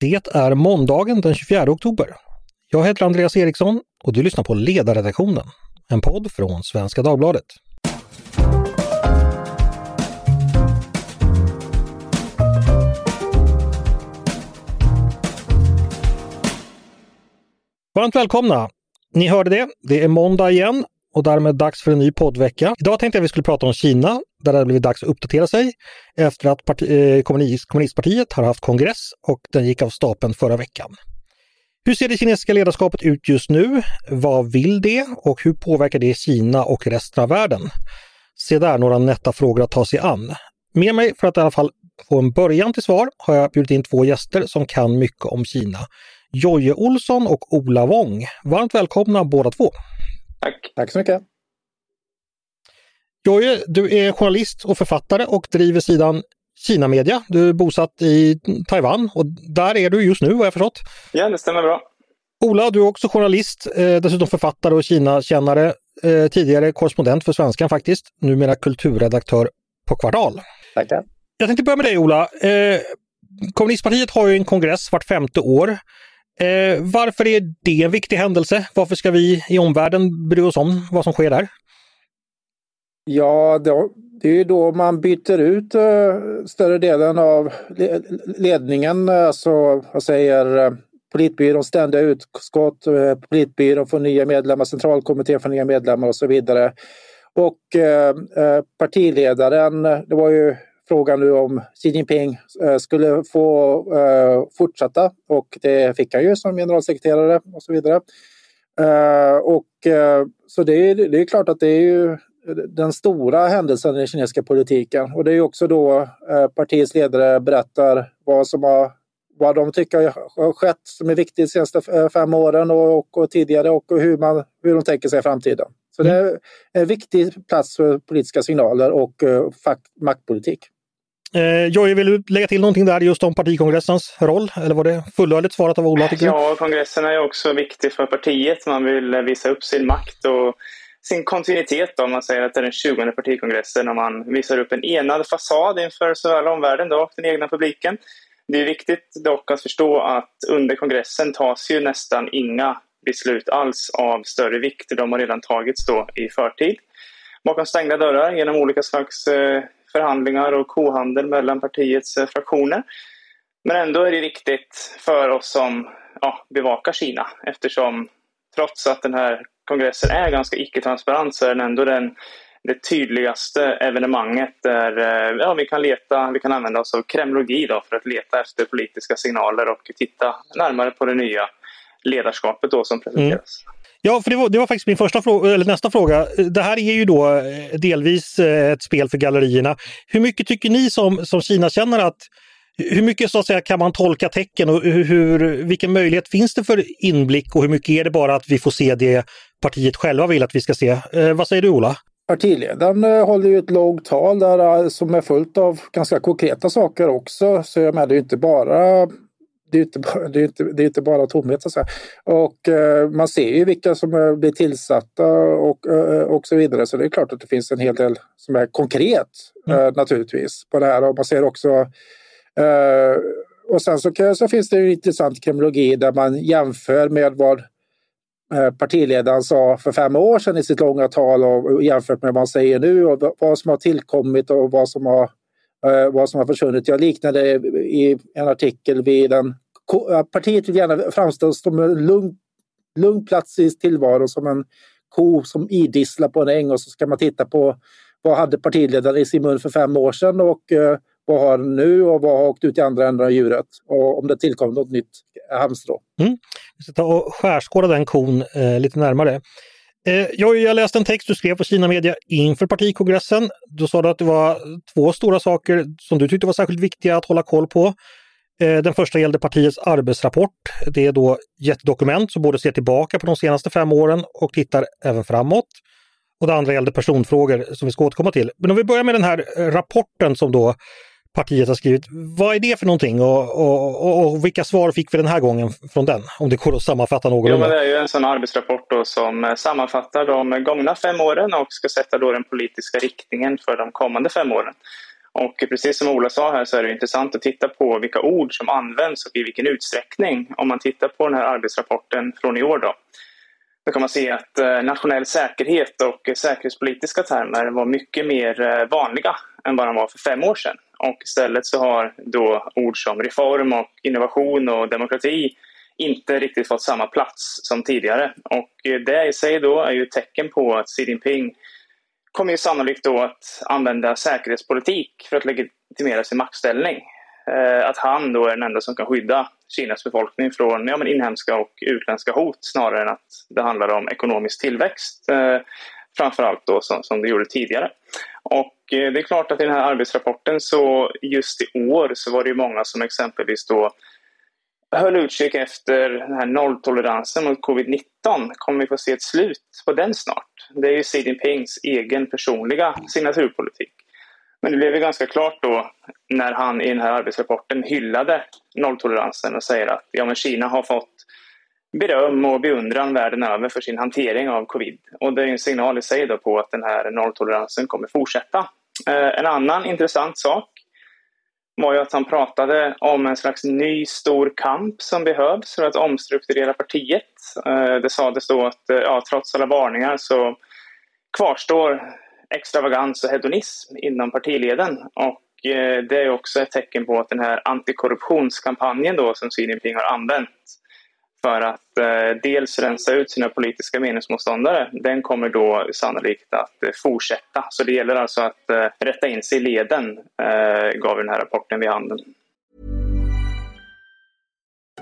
Det är måndagen den 24 oktober. Jag heter Andreas Eriksson och du lyssnar på Ledarredaktionen, en podd från Svenska Dagbladet. Varmt välkomna! Ni hörde det, det är måndag igen och därmed dags för en ny poddvecka. Idag tänkte jag vi skulle prata om Kina, där det har blivit dags att uppdatera sig efter att parti, eh, kommunist, kommunistpartiet har haft kongress och den gick av stapeln förra veckan. Hur ser det kinesiska ledarskapet ut just nu? Vad vill det och hur påverkar det Kina och resten av världen? Se där några nätta frågor att ta sig an. Med mig för att i alla fall få en början till svar har jag bjudit in två gäster som kan mycket om Kina. Jojje Olsson och Ola Wong. Varmt välkomna båda två! Tack! Tack så mycket! Jojje, du är journalist och författare och driver sidan Kina Media. Du är bosatt i Taiwan och där är du just nu vad jag förstått. Ja, det stämmer bra. Ola, du är också journalist, eh, dessutom författare och Kina-kännare. Eh, tidigare korrespondent för Svenskan faktiskt, numera kulturredaktör på Kvartal. Tackar. Jag tänkte börja med dig Ola. Eh, kommunistpartiet har ju en kongress vart femte år. Eh, varför är det en viktig händelse? Varför ska vi i omvärlden bry oss om vad som sker där? Ja, det är ju då man byter ut uh, större delen av ledningen, eh, alltså vad säger eh, uh, politbyrån, ständiga utskott, uh, politbyrån får nya medlemmar, centralkommittén får nya medlemmar och så vidare. Och partiledaren, det var ju frågan nu om Xi Jinping skulle få fortsätta och det fick han ju som generalsekreterare och så vidare. Och så det är, det är klart att det är ju den stora händelsen i den kinesiska politiken. Och det är också då eh, partiets ledare berättar vad som har vad de tycker har skett som är viktigt de senaste eh, fem åren och, och, tidigare och hur, man, hur de tänker sig framtiden. Så mm. det är en viktig plats för politiska signaler och uh, maktpolitik. Eh, Jojje, vill du lägga till någonting där just om partikongressens roll? Eller var det fullödigt svarat av Ola? Ja, kongressen är också viktig för partiet. Man vill visa upp sin makt och sin kontinuitet då, man säger att det är den 20 partikongressen och man visar upp en enad fasad inför såväl omvärlden då, och den egna publiken. Det är viktigt dock att förstå att under kongressen tas ju nästan inga beslut alls av större vikt. De har redan tagits då i förtid. Bakom stängda dörrar genom olika slags eh, förhandlingar och kohandel mellan partiets eh, fraktioner. Men ändå är det viktigt för oss som ja, bevakar Kina eftersom trots att den här kongressen är ganska icke-transparent så är den ändå den, det tydligaste evenemanget där eh, ja, vi kan leta, vi kan använda oss av kremlogi då för att leta efter politiska signaler och titta närmare på det nya ledarskapet då som presenteras. Mm. Ja, för det var, det var faktiskt min första fråga, eller nästa fråga. Det här är ju då eh, delvis eh, ett spel för gallerierna. Hur mycket tycker ni som, som Kina känner att hur mycket så att säga, kan man tolka tecken och hur, vilken möjlighet finns det för inblick och hur mycket är det bara att vi får se det partiet själva vill att vi ska se? Eh, vad säger du Ola? Partiledaren eh, håller ju ett lågt tal där som är fullt av ganska konkreta saker också. Så jag menar, det är inte bara det är inte bara, det är inte, det är inte bara tomhet. Så och eh, man ser ju vilka som blir tillsatta och, eh, och så vidare. Så det är klart att det finns en hel del som är konkret mm. eh, naturligtvis på det här. Och man ser också och sen så, så, finns det en intressant kriminologi där man jämför med vad partiledaren sa för fem år sedan i sitt långa tal och jämfört med vad han säger nu och vad som har tillkommit och vad som har, Eh, vad som har försvunnit. Jag liknade i en artikel vid en Partiet vill gärna framstå som en lugn, lugn plats i tillvaron, som en ko som idisslar på en äng och så ska man titta på vad hade partiledaren i sin mun för fem år sedan och eh, vad har den nu och vad har åkt ut i andra änden av djuret? Och om det tillkommer något nytt halmstrå. Mm. Vi ska ta och skärskåda den kon eh, lite närmare. Eh, jag, jag läste en text du skrev på Kina Media inför partikongressen. Då sa du att det var två stora saker som du tyckte var särskilt viktiga att hålla koll på. Eh, den första gällde partiets arbetsrapport. Det är då jättedokument som både ser tillbaka på de senaste fem åren och tittar även framåt. Och det andra gällde personfrågor som vi ska återkomma till. Men om vi börjar med den här eh, rapporten som då partiet har skrivit. Vad är det för någonting och, och, och, och, vilka svar fick vi den här gången från den? Om det går att sammanfatta någorlunda. Jo, det är ju en sån arbetsrapport då som eh, sammanfattar de gångna fem åren och ska sätta då den politiska riktningen för de kommande fem åren. Och precis som Ola sa här så är det intressant att titta på vilka ord som används och i vilken utsträckning. Om man tittar på den här arbetsrapporten från i år då. Då kan man se att eh, nationell säkerhet och eh, säkerhetspolitiska termer var mycket mer vanliga än vad de var för fem år sedan. Och istället så har då ord som reform och innovation och demokrati inte riktigt fått samma plats som tidigare. Och det i sig då är ju ett tecken på att Xi Jinping kommer ju sannolikt då att använda säkerhetspolitik för att legitimera sin maktställning. Eh, att han då är den enda som kan skydda Kinas befolkning från ja, men inhemska och utländska hot snarare än att det handlar om ekonomisk tillväxt. Eh, Framförallt då som, som det gjorde tidigare. Och eh, det är klart att i den här arbetsrapporten så just i år så var det ju många som exempelvis då höll utkik efter den här nolltoleransen mot covid-19. Kommer vi få se ett slut på den snart? Det är ju Xi Jinpings egen personliga signaturpolitik. Men det blev ju ganska klart då när han i den här arbetsrapporten hyllade nolltoleransen och säger att ja, men Kina har fått beröm och beundran världen över för sin hantering av covid. Och det är en signal i sig då på att den här nolltoleransen kommer fortsätta. Eh, en annan intressant sak var ju att han pratade om en slags ny stor kamp som behövs för att omstrukturera partiet. Eh, det sades då att eh, ja, trots alla varningar så kvarstår extravagans och hedonism inom partileden. Och det är också ett tecken på att den här antikorruptionskampanjen då som Xi Jinping har använt för att eh, dels rensa ut sina politiska meningsmotståndare, den kommer då sannolikt att eh, fortsätta. Så det gäller alltså att eh, rätta in sig i leden, eh, gav den här rapporten vid handen.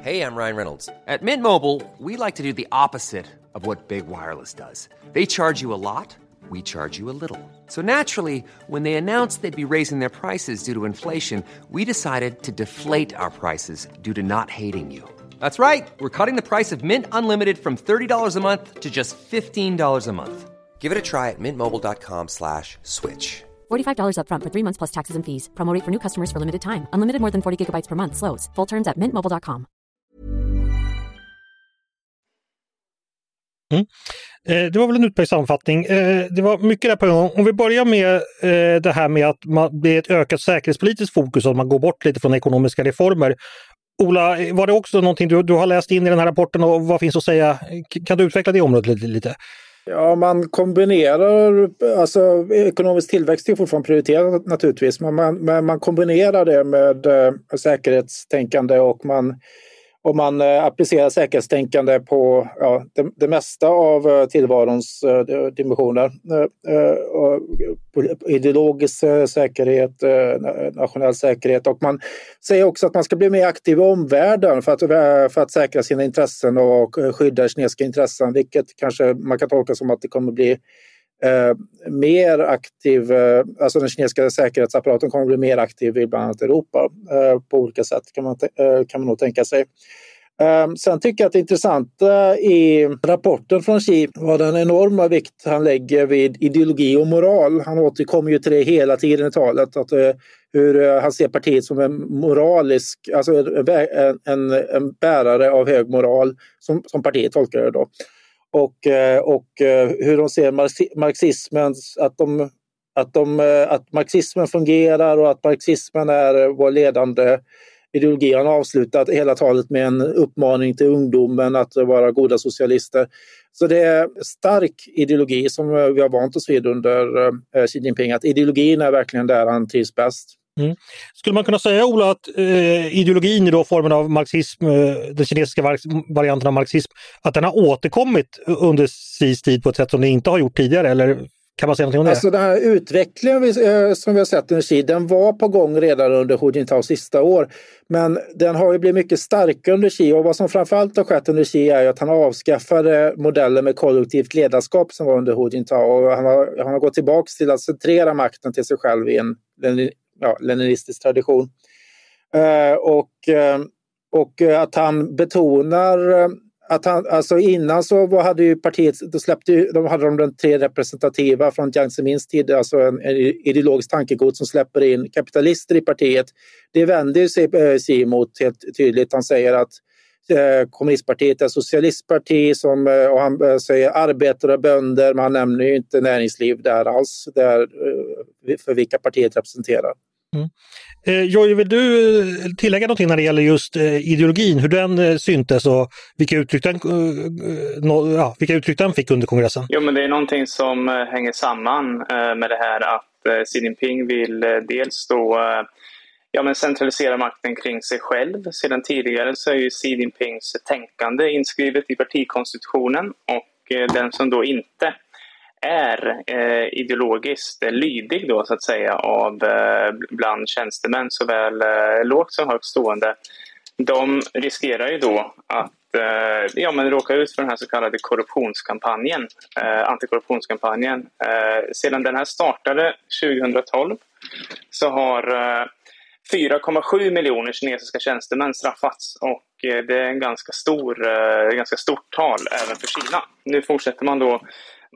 Hej, jag Ryan Reynolds. At Mint Mobile, we like to do the opposite of what Big Wireless does. They charge you a lot, we charge you a little. So naturally, when they announced they'd be raising their prices due to inflation, we decided to deflate our prices due to not hating you. That's right. We're cutting the price of Mint Unlimited from $30 a month to just $15 a month. Give it a try at mintmobile.com slash switch. $45 upfront for three months plus taxes and fees. Promote for new customers for limited time. Unlimited more than 40 gigabytes per month. Slows. Full terms at mintmobile.com. Mm. Eh, det var väl en utmärkt sammanfattning. Eh, det var mycket där på en gång. Om vi börjar med eh, det här med att man, är ett ökat säkerhetspolitiskt fokus och att man går bort lite från ekonomiska reformer. Ola, var det också någonting du, du har läst in i den här rapporten och vad finns att säga? Kan du utveckla det området lite? lite? Ja, man kombinerar, alltså ekonomisk tillväxt är fortfarande prioriterat naturligtvis, men man, men man kombinerar det med eh, säkerhetstänkande och man om man eh, applicerar säkerhetstänkande på ja, det, det mesta av eh, tillvarons eh, dimensioner. Ideologisk säkerhet, nationell säkerhet och man säger också att man ska bli mer aktiv i omvärlden för att, för att säkra sina intressen och skydda kinesiska intressen, vilket kanske man kan tolka som att det kommer bli Eh, mer aktiv, eh, alltså den kinesiska säkerhetsapparaten kommer att bli mer aktiv i bland annat Europa eh, på olika sätt kan man, eh, kan man nog tänka sig. Eh, sen tycker jag att det intressanta i rapporten från Xi var den enorma vikt han lägger vid ideologi och moral. Han återkommer ju till det hela tiden i talet, att eh, hur han ser partiet som en moralisk, alltså en, en, en bärare av hög moral, som, som partiet tolkar det då och, eh, och eh, hur de ser marxismen, att, de, att, de, eh, att marxismen fungerar och att marxismen är vår ledande ideologi. Han avslutat hela talet med en uppmaning till ungdomen att vara goda socialister. Så det är stark ideologi som vi har vant oss vid under Xi Jinping, att ideologin är verkligen där han trivs bäst. Mm. Skulle man kunna säga Ola att eh, ideologin i då formen av marxism, eh, den kinesiska varianten av marxism, att den har återkommit under Xis tid på ett sätt som den inte har gjort tidigare? Eller kan man säga någonting om det? Alltså den här utvecklingen vi, eh, som vi har sett under Xi, den var på gång redan under Hu Jintaos sista år. Men den har ju blivit mycket starkare under Xi och vad som framförallt har skett under Xi är att han avskaffade modellen med kollektivt ledarskap som var under Hu Jintao. Och han, har, han har gått tillbaka till att centrera makten till sig själv i en ja, leninistisk tradition. Eh, och, eh, och att han betonar eh, att han, alltså innan så hade ju partiet, då släppte de hade de den tre representativa från Jiang Zemins tid, alltså en, en ideologisk tankegods som släpper in kapitalister i partiet. Det vänder sig Xi emot helt tydligt. Han säger att eh, kommunistpartiet är ett socialistparti som, och han säger arbetare och bönder, men han nämner ju inte näringsliv där alls, där, för vilka partiet representerar. Mm. Eh, Jojje, vill du eh, tillägga någonting när det gäller just eh, ideologin, hur den eh, syntes och vilka uttryck den, eh, eh, no, ja, vilka uttryck den fick under kongressen? Jo, men det är någonting som hänger samman med det här att Xi Jinping vill dels då ja, men centralisera makten kring sig själv. Sedan tidigare så är ju Xi Jinpings tänkande inskrivet i partikonstitutionen och den som då inte är eh, ideologiskt lydig då så att säga av eh, bland tjänstemän såväl eh, lågt som högt stående. De riskerar ju då att eh, ja, men råka ut för den här så kallade korruptionskampanjen, eh, antikorruptionskampanjen. Eh, sedan den här startade 2012 så har eh, 4,7 miljoner kinesiska tjänstemän straffats och eh, det är en ganska, stor, eh, ganska stort tal även för Kina. Nu fortsätter man då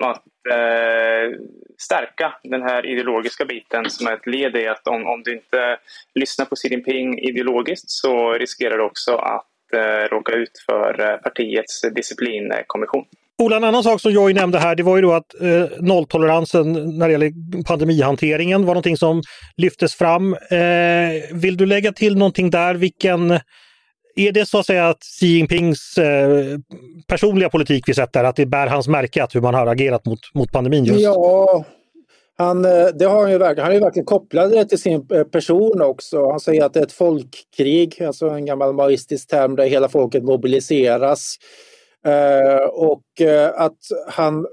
att eh, stärka den här ideologiska biten som är ett led i att om, om du inte lyssnar på Xi Jinping ideologiskt så riskerar du också att eh, råka ut för eh, partiets disciplinkommission. Ola, en annan sak som Joy nämnde här, det var ju då att eh, nolltoleransen när det gäller pandemihanteringen var någonting som lyftes fram. Eh, vill du lägga till någonting där? Vilken är det så att säga att Xi Jinpings eh, personliga politik vi sett där, att det bär hans märke att hur man har agerat mot, mot pandemin just? Ja, han, eh, det har han, ju verkligen, han är ju verkligen kopplad det till sin eh, person också. Han säger att det är ett folkkrig, alltså en gammal maoistisk term där hela folket mobiliseras. Eh, och, eh, att han,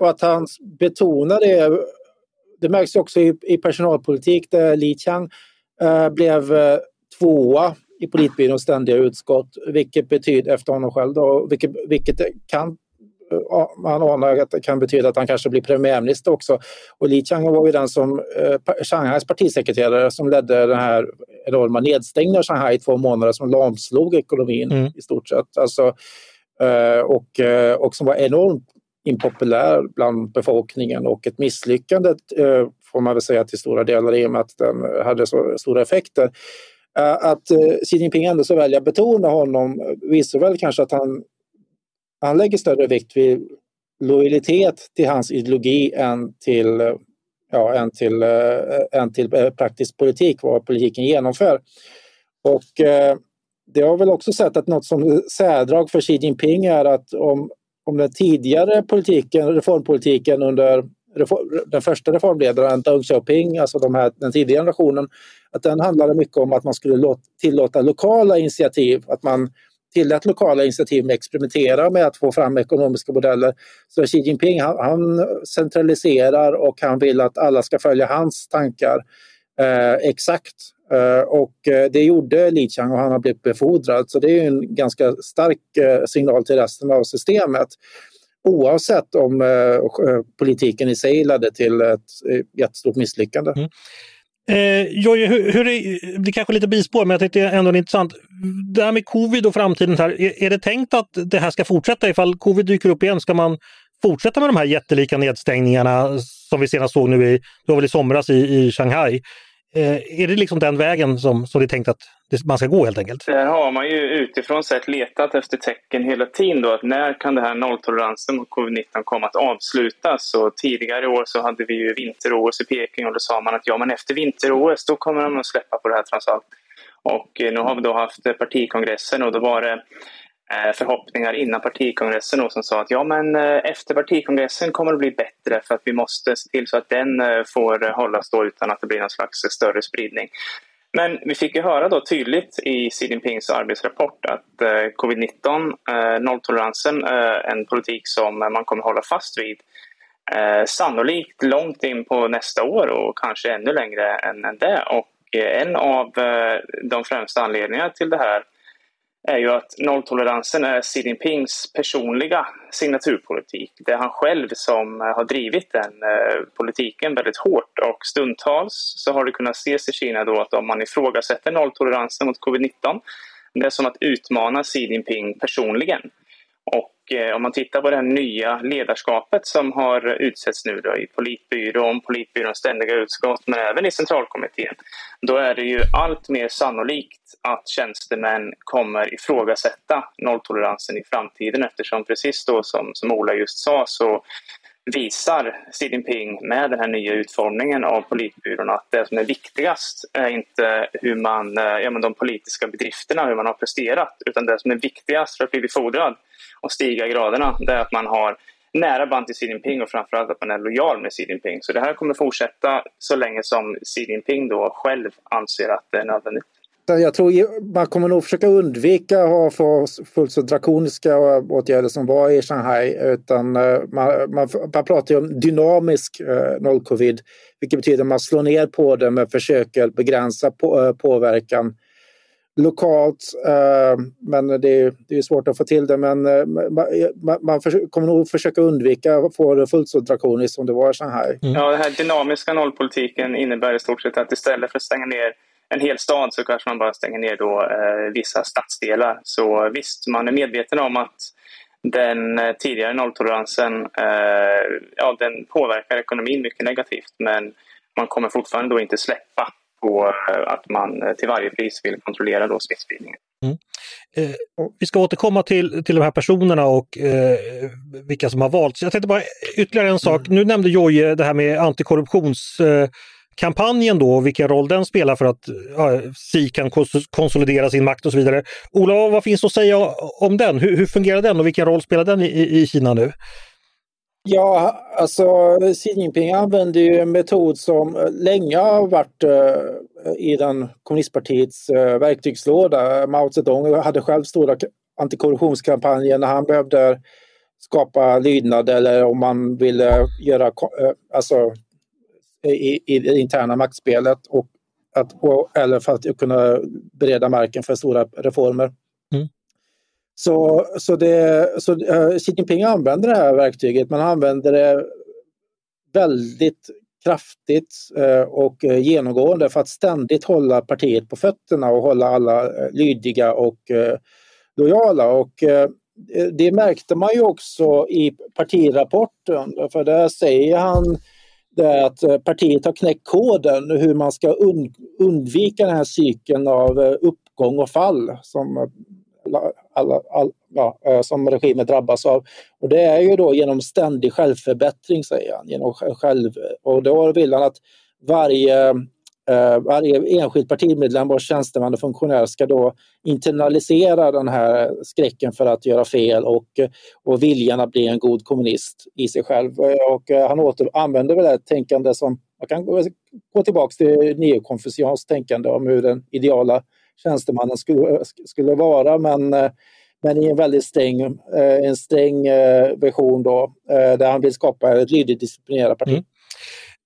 och att han betonar det, det märks också i, i personalpolitik där Li Qiang eh, blev tvåa i politbyråns ständiga utskott, vilket betyder, efter honom själv då, vilket, vilket kan man anar att det kan betyda att han kanske blir premiärminister också. Och Li Chang var ju den som, eh, Shanghais partisekreterare som ledde den här enorma nedstängningen av Shanghai i två månader som lamslog ekonomin mm. i stort sett. Alltså, eh, och, eh, och som var enormt impopulär bland befolkningen och ett misslyckande eh, får man väl säga till stora delar i och med att den hade så stora effekter. Eh, att eh, Xi Jinping ändå så väljer att betona honom visar väl kanske att han, han lägger större vikt vid lojalitet till hans ideologi än till, ja, än till, eh, än till praktisk politik, vad politiken genomför. Och det har väl också sett att något som särdrag för Xi Jinping är att om, om den tidigare politiken, reformpolitiken under den första reformledaren, Deng Xiaoping, alltså de här, den tidigare generationen, att den handlade mycket om att man skulle tillåta lokala initiativ, att man tillät lokala initiativ med att experimentera med att få fram ekonomiska modeller. Så Xi Jinping han, han centraliserar och han vill att alla ska följa hans tankar eh, exakt. Eh, och eh, det gjorde Li Chang och han har blivit befordrad. Så det är en ganska stark eh, signal till resten av systemet oavsett om eh, eh, politiken i sig ledde till ett eh, jättestort misslyckande. Mm. Eh, Jojje, hur, hur är, det kanske lite bispår, men jag tyckte ändå det är intressant. Det här med covid och framtiden, här, är, är det tänkt att det här ska fortsätta? Ifall covid dyker upp igen, ska man fortsätta med de här jättelika nedstängningarna som vi senast såg nu i, det var väl i somras i, i Shanghai? Eh, är det liksom den vägen som, som det är tänkt att man ska gå helt enkelt? Där har man ju utifrån sett letat efter tecken hela tiden då att när kan det här nolltoleransen mot covid-19 komma att avslutas? Och tidigare i år så hade vi ju vinter-OS i Peking och då sa man att ja men efter vinter-OS då kommer de att släppa på det här trots allt. Och eh, nu har vi då haft partikongressen och då var det Eh, förhoppningar innan partikongressen och som sa att ja men eh, efter partikongressen kommer det bli bättre för att vi måste se till så att den eh, får hållas då utan att det blir någon slags större spridning. Men vi fick ju höra då tydligt i Xi Jinpings arbetsrapport att covid-19, nolltoleransen, är en politik som man kommer hålla fast vid. Sannolikt långt in på nästa år och kanske ännu längre än det. Och en av de främsta anledningarna till det här är ju att nolltoleransen är Xi Jinpings personliga signaturpolitik. Det är han själv som eh, har drivit den eh, politiken väldigt hårt och stundtals så har det kunnat ses i Kina då att om man ifrågasätter nolltoleransen mot covid-19 det är som att utmana Xi Jinping personligen. Och eh, om man tittar på det här nya ledarskapet som har utsetts nu då i politbyrån, politbyråns ständiga utskott men även i centralkommittén. Då är det ju allt mer sannolikt att tjänstemän kommer ifrågasätta nolltoleransen i framtiden eftersom precis då som, som Ola just sa så visar Xi Jinping med den här nya utformningen av politbyrån att det som är viktigast är inte hur man, eh, ja, men de politiska bedrifterna, hur man har presterat, utan det som är viktigast för att bli befordrad och stiga i graderna, det är att man har nära band till Xi Jinping och framförallt att man är lojal med Xi Jinping. Så det här kommer fortsätta så länge som Xi Jinping då själv anser att det är nödvändigt. Jag tror man kommer nog försöka undvika att ha fullt så drakoniska åtgärder som var i Shanghai. Utan eh, man, man, man pratar ju om dynamisk eh, noll-covid, vilket betyder att man slår ner på det men försöker begränsa på, eh, påverkan lokalt. Eh, men det är, det är svårt att få till det. Men eh, man, man för, kommer nog försöka undvika att få det fullt så drakoniskt som det var i Shanghai. Mm. Ja, den här dynamiska nollpolitiken innebär i stort sett att istället för att stänga ner en hel stad så kanske man bara stänger ner då, eh, vissa stadsdelar. Så visst, man är medveten om att den eh, tidigare nolltoleransen eh, ja, den påverkar ekonomin mycket negativt men man kommer fortfarande då inte släppa på eh, att man eh, till varje pris vill kontrollera då smittspridningen. Mm. Eh, vi ska återkomma till, till de här personerna och eh, vilka som har valts. Jag tänkte bara ytterligare en sak. Mm. Nu nämnde Jojje det här med antikorruptions kampanjen då, vilken roll den spelar för att ja, SI kan konsolidera sin makt och så vidare. Ola, vad finns att säga om den? Hur, hur fungerar den och vilken roll spelar den i, i Kina nu? Ja, alltså Xi Jinping använder ju en metod som länge har varit uh, i den kommunistpartiets uh, verktygslåda. Mao Zedong hade själv stora antikorruptionskampanjer när han behövde skapa lydnad eller om man ville göra uh, alltså, i, i det interna maktspelet och att, eller för att kunna bereda marken för stora reformer. Mm. Så, så, det, så uh, Xi Jinping använder det här verktyget, men han använder det väldigt kraftigt uh, och uh, genomgående för att ständigt hålla partiet på fötterna och hålla alla lydiga och lojala. Och, det märkte man ju också i partirapporten, för där säger han det är att eh, partiet har knäckt koden hur man ska undvika den här cykeln av eh, uppgång och fall som, eh, alla, all, ja, som regimen drabbas av. Och det är ju då genom ständig självförbättring, säger han. Genom själv, och då vill han att varje eh, varje enskild partimedlem och tjänsteman och funktionär ska då internalisera den här skräcken för att göra fel och, och viljan att bli en god kommunist i sig själv. Eh, och eh, han åter, använder väl det tänkande som, man kan gå, gå tillbaka till neokonfucianskt tänkande om hur den ideala tjänstemannen skulle, skulle vara men eh, men i en väldigt sträng, en sträng version då, där han vill skapa ett lydigt disciplinerat parti. Mm.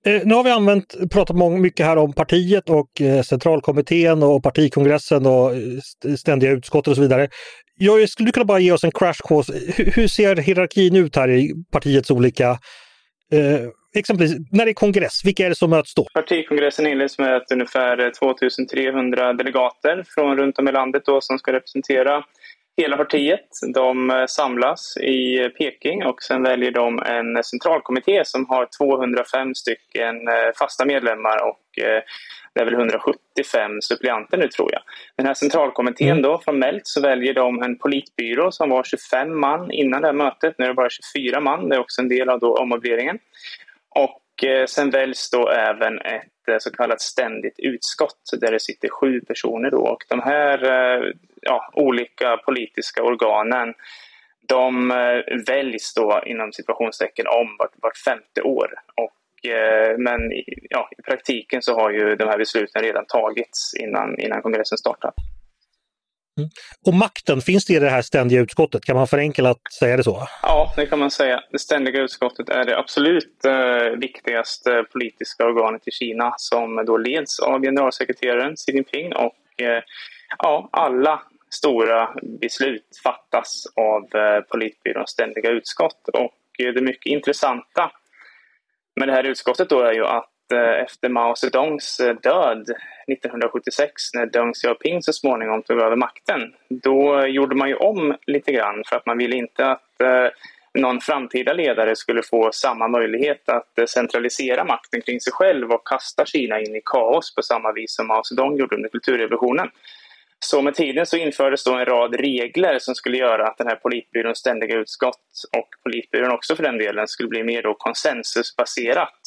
Eh, nu har vi använt, pratat mycket här om partiet och eh, centralkommittén och partikongressen och eh, ständiga utskott och så vidare. Jag skulle kunna bara ge oss en crash course. Hur ser hierarkin ut här i partiets olika eh, exempelvis när det är kongress, vilka är det som möts då? Partikongressen inleds med att ungefär 2300 delegater från runt om i landet då, som ska representera hela partiet. De eh, samlas i Peking och sen väljer de en centralkommitté som har 205 stycken eh, fasta medlemmar och eh, det är väl 175 suppleanter nu tror jag. Den här centralkommittén mm. då, formellt så väljer de en politbyrå som var 25 man innan det här mötet. Nu är det bara 24 man, det är också en del av då ommöbleringen. Och Eh, sen väljs då även ett eh, så kallat ständigt utskott där det sitter sju personer då. Och de här eh, ja, olika politiska organen de väljs då inom situationstecken om vart, vart femte år. Och, men ja, i praktiken så har ju de här besluten redan tagits innan, innan kongressen startar. Mm. Och makten, finns det i det här ständiga utskottet? Kan man förenklat säga det så? Ja, det kan man säga. Det ständiga utskottet är det absolut eh, viktigaste politiska organet i Kina som då leds av generalsekreteraren Xi Jinping och eh, ja, alla stora beslut fattas av eh, politbyråns ständiga utskott. Och eh, det mycket intressanta med det här utskottet då är ju att Eh, efter Mao Zedongs eh, död 1976 när Deng Xiaoping så småningom tog över makten, då gjorde man ju om lite grann för att man ville inte att eh, någon framtida ledare skulle få samma möjlighet att centralisera makten kring sig själv och kasta Kina in i kaos på samma vis som Mao Zedong gjorde under kulturrevolutionen. Så med tiden så infördes då en rad regler som skulle göra att den här politbyråns ständiga utskott och politbyrån också för den delen skulle bli mer då konsensusbaserat.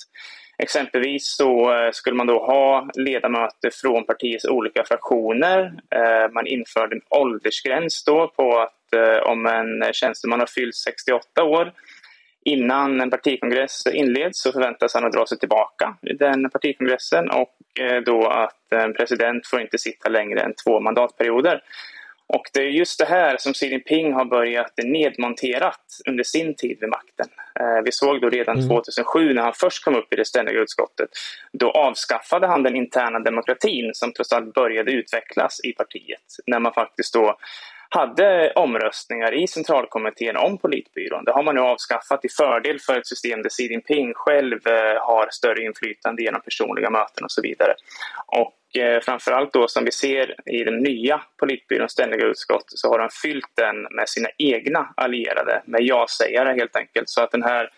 Exempelvis så eh, skulle man då ha ledamöter från partiets olika fraktioner. Eh, man införde en åldersgräns då på att eh, om en tjänsteman har fyllt 68 år innan en partikongress inleds så förväntas han att dra sig tillbaka i den partikongressen och då att en president får inte sitta längre än två mandatperioder. Och det är just det här som Xi Jinping har börjat nedmonterat under sin tid vid makten. Eh, vi såg då redan mm. 2007 när han först kom upp i det ständiga utskottet. Då avskaffade han den interna demokratin som trots allt började utvecklas i partiet. När man faktiskt då hade omröstningar i centralkommittén om politbyrån. Det har man nu avskaffat till fördel för ett system där Xi Jinping själv eh, har större inflytande genom personliga möten och så vidare. Och framför framförallt då som vi ser i den nya politbyråns ständiga utskott så har de fyllt den med sina egna allierade, med ja-sägare helt enkelt. Så att den här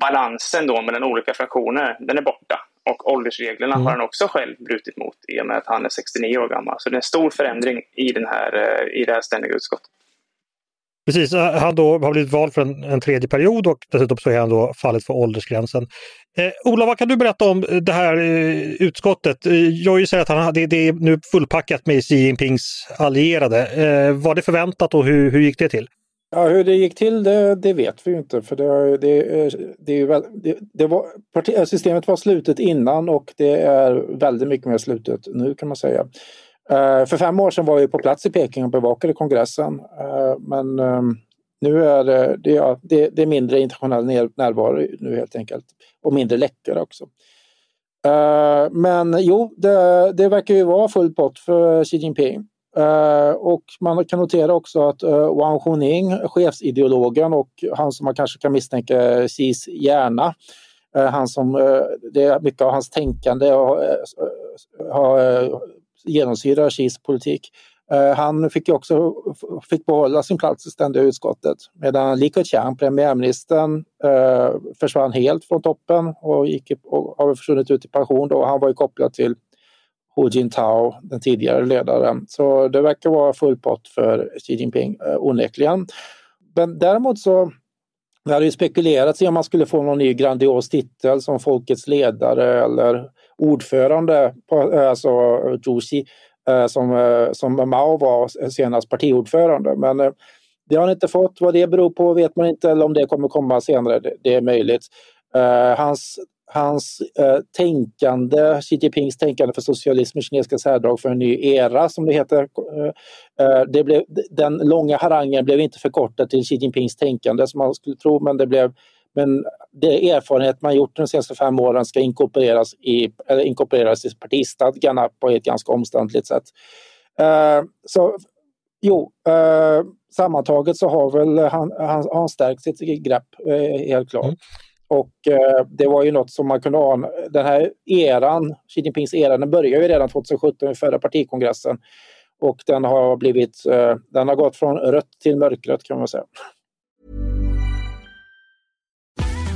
balansen då mellan olika fraktioner, den är borta. Och åldersreglerna mm. har han också själv brutit mot i och med att han är 69 år gammal. Så det är en stor förändring i, den här, eh, i det här ständiga utskottet. Precis, han då har blivit vald för en, en, tredje period och dessutom så är han då fallet för åldersgränsen. Eh, Ola, vad kan du berätta om det här eh, utskottet? Eh, jag säger att han, det, det, är nu fullpackat med Xi Jinpings allierade. Eh, var det förväntat och hur, hur gick det till? Ja, hur det gick till det, det vet vi ju inte för det, det, det, det, det var, eh, systemet var slutet innan och det är väldigt mycket mer slutet nu kan man säga. Eh, för fem år sedan var jag på plats i Peking och bevakade kongressen eh, men nu är det, det, det, det är mindre internationell närvaro nu helt enkelt och mindre läckor också. Men jo, det, det verkar ju vara full pott för Xi Jinping. Eh, och man kan notera också att uh, Wang Huning, chefsideologen och han som man kanske kan misstänka Xis hjärna, uh, han som, det är mycket av hans tänkande och, har genomsyrar Xis politik. Han fick också fick behålla sin plats i ständiga utskottet medan Li Keqiang, premiärministern, försvann helt från toppen och, gick, och har försvunnit ut i pension. Då. Han var ju kopplad till Hu Jintao, den tidigare ledaren. Så det verkar vara full pott för Xi Jinping eh, onekligen. Men däremot så det hade ju spekulerats i om man skulle få någon ny grandios titel som folkets ledare eller ordförande, på, eh, alltså Juxi, eh, som, som Mao var senast partiordförande. Men det har han inte fått. Vad det beror på vet man inte eller om det kommer komma senare. Det är möjligt. Hans hans eh, tänkande, Xi Jinpings tänkande för socialism och kinesiska särdrag för en ny era som det heter. Eh, eh, det blev, den långa harangen blev inte förkortad till Xi Jinpings tänkande som man skulle tro men det blev men det erfarenhet man gjort de senaste fem åren ska inkorporeras i, eller inkorporeras i partistadgarna på ett ganska omständligt sätt. Eh, så jo, eh, sammantaget så har väl han, han, han stärkt sitt grepp, eh, helt klart. Mm. Och eh, det var ju något som man kunde ana. Den här eran, Xi Jinpings era, den började ju redan 2017 vid förra partikongressen. Och den har blivit, eh, den har gått från rött till mörkrött kan man säga.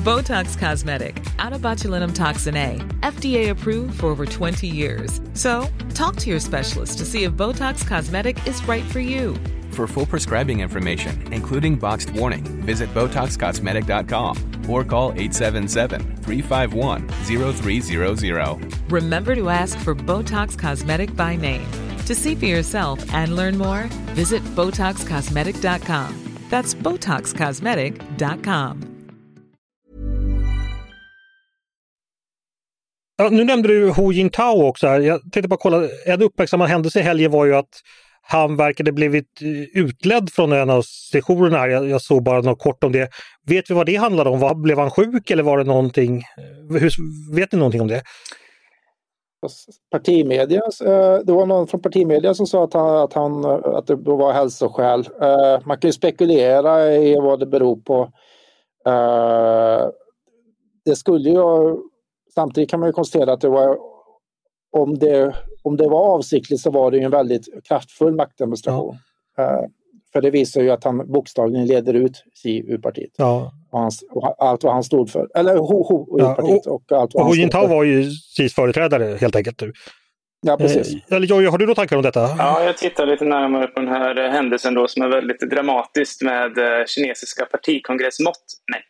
Botox Cosmetic, out toxin A, FDA approved for over 20 years. So, talk to your specialist to see if Botox Cosmetic is right for you. For full prescribing information, including boxed warning, visit BotoxCosmetic.com or call 877-351-0300. Remember to ask for Botox Cosmetic by name. To see for yourself and learn more, visit BotoxCosmetic.com. That's BotoxCosmetic.com. Ja, nu nämnde du Hu Jintao också. Jag tänkte bara kolla, en uppmärksammad händelse i helgen var ju att han verkade blivit eh, utledd från en av sessionerna här. Jag, jag, såg bara något kort om det. Vet vi vad det handlade om? Var, blev han sjuk eller var det någonting? Eh, hur, vet ni någonting om det? Partimedia, eh, det var någon från partimedia som sa att, han, att, han, att det var hälsoskäl. Man kan ju spekulera i vad det beror på. Det skulle ju, samtidigt kan man ju konstatera att det var om det om det var avsiktligt så var det en väldigt kraftfull maktdemonstration. Ja. Uh, för det visar ju att han bokstavligen leder ut Xi ur partiet. Ja. Och, hans, och allt vad han stod för. Eller Ho Ho ur ja, partiet. Och, allt vad och Hu Jintao var ju Xis företrädare helt enkelt. Ja, precis. Eh, eller Jojje, har du några tankar om detta? Ja, jag tittar lite närmare på den här händelsen då som är väldigt dramatisk med eh, kinesiska partikongressmått mätt.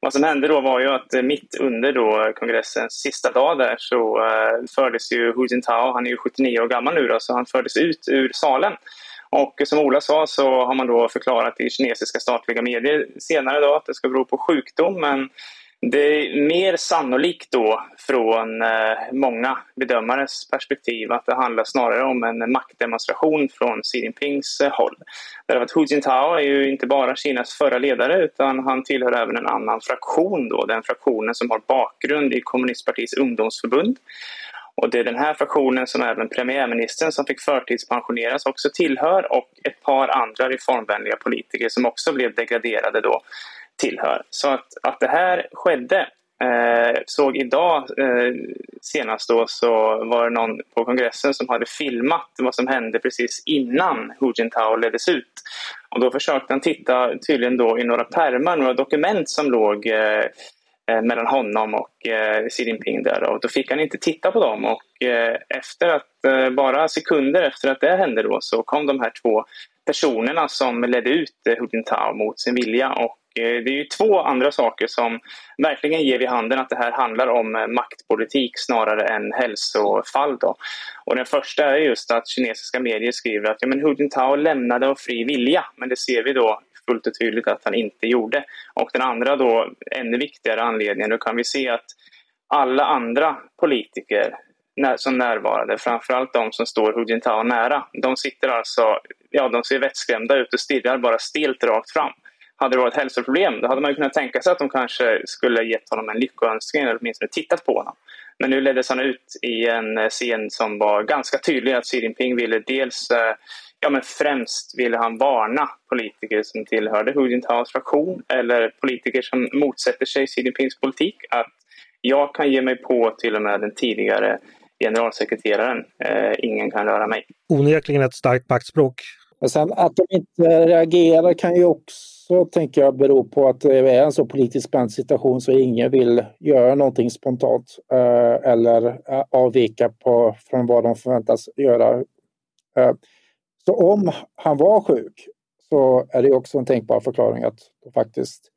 Vad som hände då var ju att eh, mitt under då kongressens sista dag där så eh, fördes ju Hu Jintao, han är ju 79 år gammal nu då, så han fördes ut ur salen. Och som Ola sa så har man då förklarat i kinesiska statliga medier senare då att det ska bero på sjukdom, men det är mer sannolikt då från eh, många bedömares perspektiv att det handlar snarare om en maktdemonstration från Xi Jinpings eh, håll. Därför att Hu Jintao är ju inte bara Kinas förra ledare utan han tillhör även en annan fraktion då, den fraktionen som har bakgrund i kommunistpartiets ungdomsförbund. Och det är den här fraktionen som även premiärministern som fick förtidspensioneras också tillhör och ett par andra reformvänliga politiker som också blev degraderade då tillhör. Så att, att det här skedde Eh, såg idag eh, senast då så var det någon på kongressen som hade filmat vad som hände precis innan Hu Jintao leddes ut. Och då försökte han titta tydligen då i några pärmar, några dokument som låg eh, eh mellan honom och eh, Xi Jinping där och då fick han inte titta på dem och eh, efter att, eh, bara sekunder efter att det hände då så kom de här två personerna som ledde ut eh, Hu Jintao mot sin vilja och Eh, det är ju två andra saker som verkligen ger vid handen att det här handlar om eh, maktpolitik snarare än hälsofall. Då. Och den första är just att kinesiska medier skriver att ja, men Hu Jintao lämnade av fri vilja, men det ser vi då fullt och tydligt att han inte gjorde. Och den andra då, ännu viktigare anledningen, då kan vi se att alla andra politiker som närvarade, framförallt de som står Hu Jintao nära, de sitter alltså, ja de ser vettskrämda ut och stirrar bara stilt rakt fram hade det varit hälsoproblem då hade man kunnat tänka sig att de kanske skulle gett honom en lyckoönskning eller åtminstone tittat på honom. Men nu leddes han ut i en eh, scen som var ganska tydlig att Xi Jinping ville dels eh, Ja, men främst ville han varna politiker som tillhörde Hu Jintaos fraktion eller politiker som motsätter sig Xi Jinpings politik att jag kan ge mig på till och med den tidigare generalsekreteraren. Eh, ingen kan röra mig. Onekligen ett starkt maktspråk. Men sen att de inte reagerar kan ju också, tänker jag, bero på att det är en så politiskt spänd situation så ingen vill göra någonting spontant eh, eller eh, avvika på, från vad de förväntas göra. Eh, så om han var sjuk så är det också en tänkbar förklaring att de faktiskt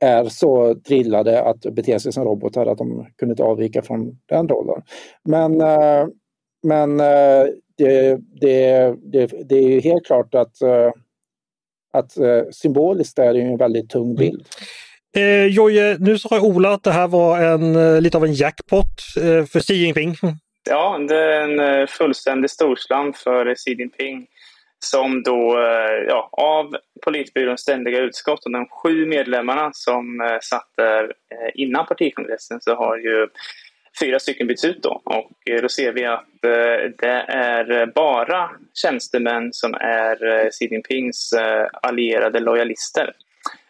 är så drillade att bete sig som robotar att de kunde inte avvika från den rollen. Men, eh, men eh, det, det, det, det är helt klart att, eh, att eh, symboliskt är det en väldigt tung mm. bild. Mm. Eh, Jojje, nu sa Ola att det här var en, lite av en jackpot eh, för Xi Jinping. Ja, det är en fullständig storslam för Xi Jinping som då ja, av politbyråns ständiga utskott och de sju medlemmarna som satt där innan partikongressen så har ju fyra stycken byts ut då. Och eh, då ser vi att eh, det är eh, bara tjänstemän som är Xi Jinpings allierade lojalister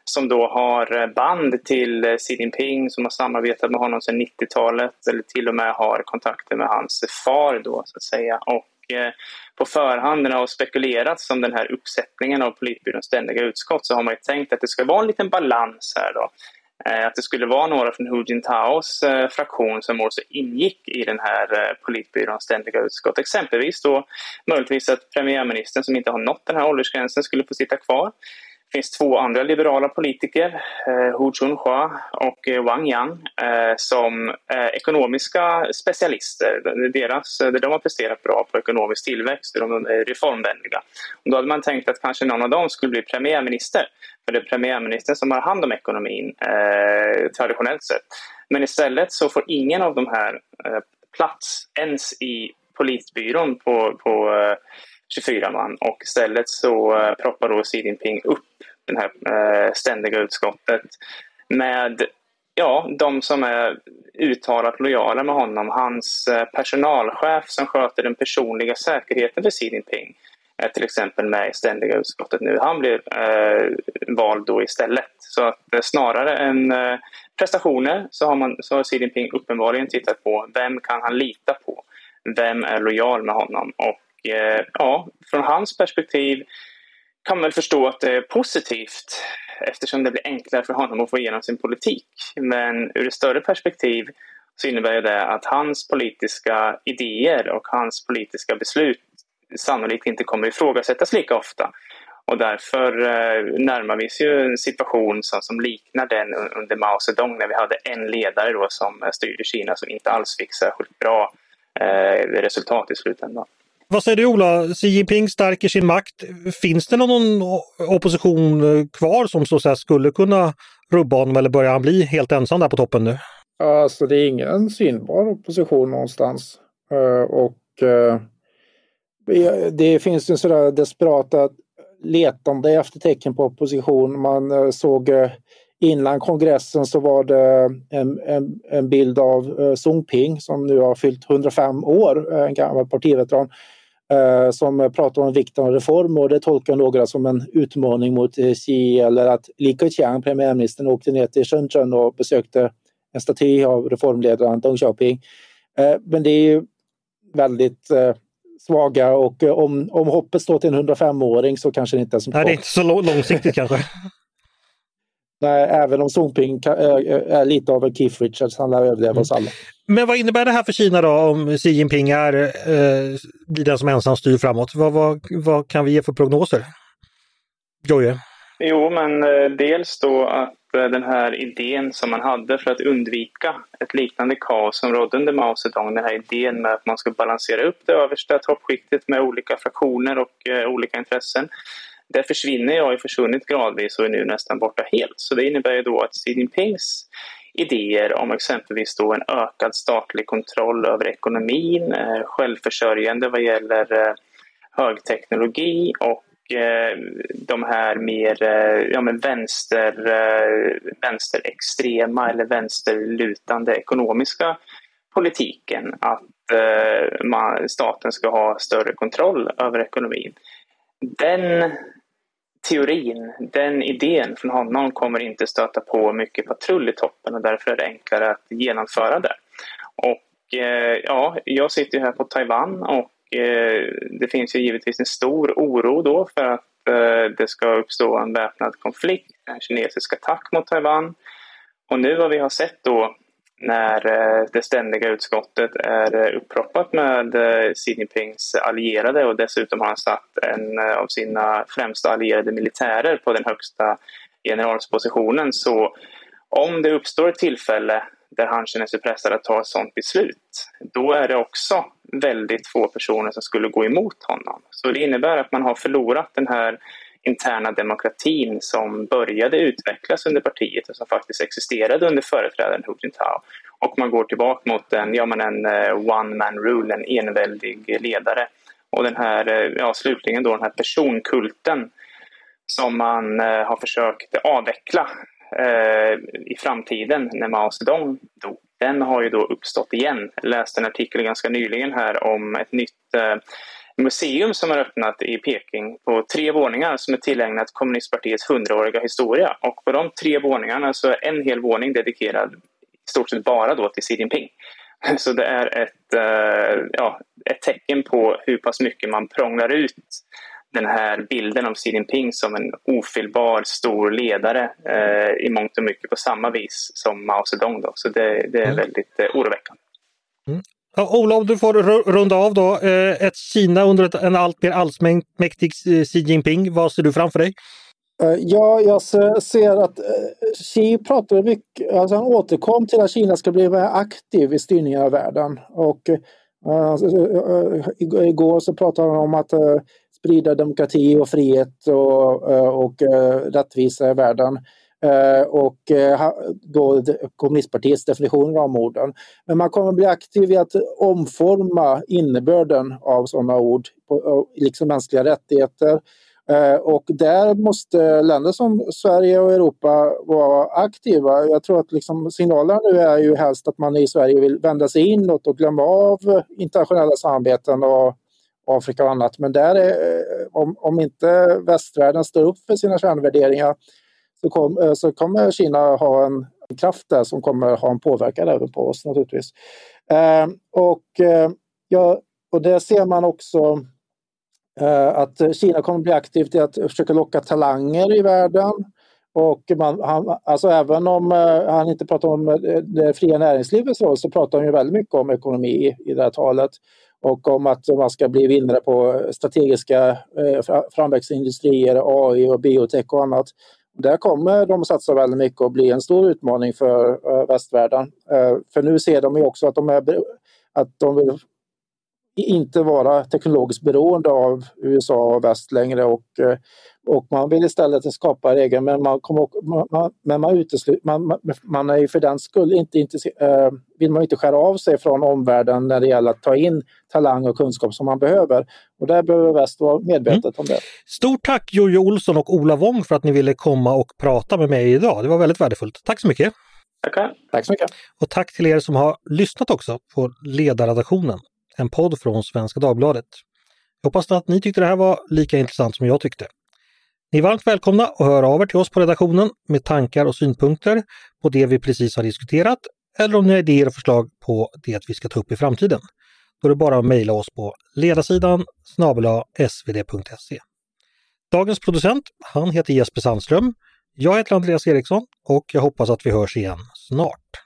som då har band till Xi Jinping, som har samarbetat med honom sedan 90-talet eller till och med har kontakter med hans far då så att säga. Och på förhand när det har spekulerats om den här uppsättningen av politbyråns ständiga utskott så har man ju tänkt att det ska vara en liten balans här då Eh, att det skulle vara några från Hu Jintaos eh, fraktion som också ingick i den här eh, politbyråns ständiga utskott. Exempelvis då möjligtvis att premiärministern som inte har nått den här åldersgränsen skulle få sitta kvar. Det finns två andra liberala politiker, eh, Hu Chunhua och eh, Wang Yang, eh, som är ekonomiska specialister. Deras, eh, de har presterat bra på ekonomisk tillväxt, och de är reformvänliga. Och då hade man tänkt att kanske någon av dem skulle bli premiärminister. För det är premiärministern som har hand om ekonomin eh, traditionellt sett. Men istället så får ingen av de här eh, plats ens i politbyrån på, på eh, 24 man och istället så eh, proppar då Xi Jinping upp det här eh, ständiga utskottet med ja, de som är uttalat lojala med honom. Hans eh, personalchef som sköter den personliga säkerheten för Xi Jinping är till exempel med i ständiga utskottet nu. Han blir eh, vald då istället. Så att eh, snarare än eh, prestationer så har, man, så har Xi Jinping uppenbarligen tittat på vem kan han lita på? Vem är lojal med honom? Och Eh, ja, från hans perspektiv kan man väl förstå att det är positivt eftersom det blir enklare för honom att få igenom sin politik. Men ur ett större perspektiv så innebär det att hans politiska idéer och hans politiska beslut sannolikt inte kommer ifrågasättas lika ofta. Och därför eh, närmar vi oss ju en situation som, som liknar den under Mao Zedong när vi hade en ledare då som eh, styrde Kina som inte alls fick särskilt bra eh, resultat i slutändan. Vad säger du Ola? Xi Jinping stärker sin makt. Finns det någon opposition eh, kvar som så att skulle kunna rubba honom eller börjar han bli helt ensam där på toppen nu? Alltså det är ingen synbar opposition någonstans. Eh, och eh, det finns en sådär desperata letande efter tecken på opposition. Man såg innan kongressen så var det en, en, en bild av uh, Song Ping som nu har fyllt 105 år, en gammal partiveteran som pratar om vikten av reformer och det tolkar några som en utmaning mot eh, Xi eller att Li Keqiang, premiärministern, åkte ner till Shenzhen och besökte en staty av reformledaren Deng Xiaoping. Eh, men det är ju väldigt eh, svaga och eh, om, om hoppet står till en 105-åring så kanske det inte är som Nej, det är inte så långsiktigt kanske. Nej, även om Songping är lite av en Keith Richards, han lär överleva mm. oss alla. Men vad innebär det här för Kina då om Xi Jinping är, eh, blir den som ensam styr framåt? Vad, vad, vad kan vi ge för prognoser? Jojje? Jo, men eh, dels då att eh, den här idén som man hade för att undvika ett liknande kaos som rådde under Mao Zedong, den här idén med att man ska balansera upp det översta toppskiktet med olika fraktioner och eh, olika intressen. Det försvinner och har försvunnit gradvis och är nu nästan borta helt. Så det innebär ju då att Xi Jinpings idéer om exempelvis då en ökad statlig kontroll över ekonomin, eh, självförsörjande vad gäller eh, högteknologi och eh, de här mer ja, men vänster, vänsterextrema eller vänsterlutande ekonomiska politiken. Att man, staten ska ha större kontroll över ekonomin. Den teorin, den idén från honom kommer inte stöta på mycket patrull i toppen och därför är det enklare att genomföra det. Och eh, ja, jag sitter ju här på Taiwan och eh, det finns ju givetvis en stor oro då för att eh, det ska uppstå en väpnad konflikt, en kinesisk attack mot Taiwan. Och nu vad vi har sett då när eh, det ständiga utskottet är eh, upproppat med eh, Xi Jinpings allierade och dessutom har han satt en av sina främsta allierade militärer på den högsta generalspositionen. Så om det uppstår ett tillfälle där han känner sig pressad att ta ett sådant beslut, då är det också väldigt få personer som skulle gå emot honom. Så det innebär att man har förlorat den här interna demokratin som började utvecklas under partiet och som faktiskt existerade under företrädaren Hu Jintao. Och man går tillbaka mot en, ja, men en eh, one man rule, en enväldig ledare. Och den här, eh, ja, slutligen då den här personkulten som man eh, har försökt avveckla i framtiden när Mao Zedong dog. Den har ju då uppstått igen. Jag läste en artikel ganska nyligen här om ett nytt museum som har öppnat i Peking på tre våningar som är tillägnat kommunistpartiets hundraåriga historia. Och på de tre våningarna så är en hel våning dedikerad i stort sett bara då till Xi Jinping. Så det är ett, uh, ja, ett tecken på hur pass mycket man prånglar ut den här bilden av Xi Jinping som en ofelbar stor ledare uh, i mångt och mycket på samma vis som Mao Zedong. Då. Så det, det är mm. väldigt uh, oroväckande. Mm. Ja, Ola, du får runda av då. Eh, ett Kina under en allt mer allsmäktig eh, Xi Jinping. Vad ser du framför dig? Eh, ja, jag ser att Xi pratade mycket, alltså han återkom till att Kina ska bli mer aktiv i styrningen av världen. Och igår så pratade han om att sprida demokrati och frihet och, och rättvisa i världen. Eh, och eh, då kommunistpartiets definition av orden. Men man kommer bli aktiv i att omforma innebörden av sådana ord, eh, liksom mänskliga rättigheter. Och där måste länder som Sverige och Europa vara aktiva. Jag tror att liksom signalerna nu är ju helst att man i Sverige vill vända sig inåt och glömma av internationella samarbeten och Afrika och annat. Men där är, om, om inte västvärlden står upp för sina kärnvärderingar så, kom, eh, så kommer Kina ha en kraft där som kommer ha en påverkan även på oss naturligtvis. Eh, och, eh, ja, och det ser man också eh, att Kina kommer bli aktivt i att försöka locka talanger i världen. Och man, han, alltså även om eh, han inte pratar om eh, det fria näringslivets roll så pratar han ju väldigt mycket om ekonomi i det här talet och om att man ska bli vinnare på strategiska eh, framväxtindustrier, AI och biotech och annat. Där kommer de satsa väldigt mycket och bli en stor utmaning för eh, västvärlden. Eh, för nu ser de ju också att de, är, att de vill inte vara teknologiskt beroende av USA och väst längre och, eh, och man vill istället skapa regler men man, kommer, man, men man, uteslut, man, man är ju för den skull inte, inte äh, vill man inte skära av sig från omvärlden när det gäller att ta in talang och kunskap som man behöver. Och där behöver väst vara medvetet mm. om det. Stort tack Jojo Olsson och Ola Wong för att ni ville komma och prata med mig idag. Det var väldigt värdefullt. Tack så mycket! Tackar! Tack så mycket! Och tack till er som har lyssnat också på ledarredaktionen en podd från Svenska Dagbladet. Jag hoppas att ni tyckte det här var lika intressant som jag tyckte. Ni är varmt välkomna att höra av er till oss på redaktionen med tankar och synpunkter på det vi precis har diskuterat eller om ni har idéer och förslag på det vi ska ta upp i framtiden. Då är det bara att mejla oss på ledarsidan snabel svd.se. Dagens producent, han heter Jesper Sandström. Jag heter Andreas Eriksson och jag hoppas att vi hörs igen snart.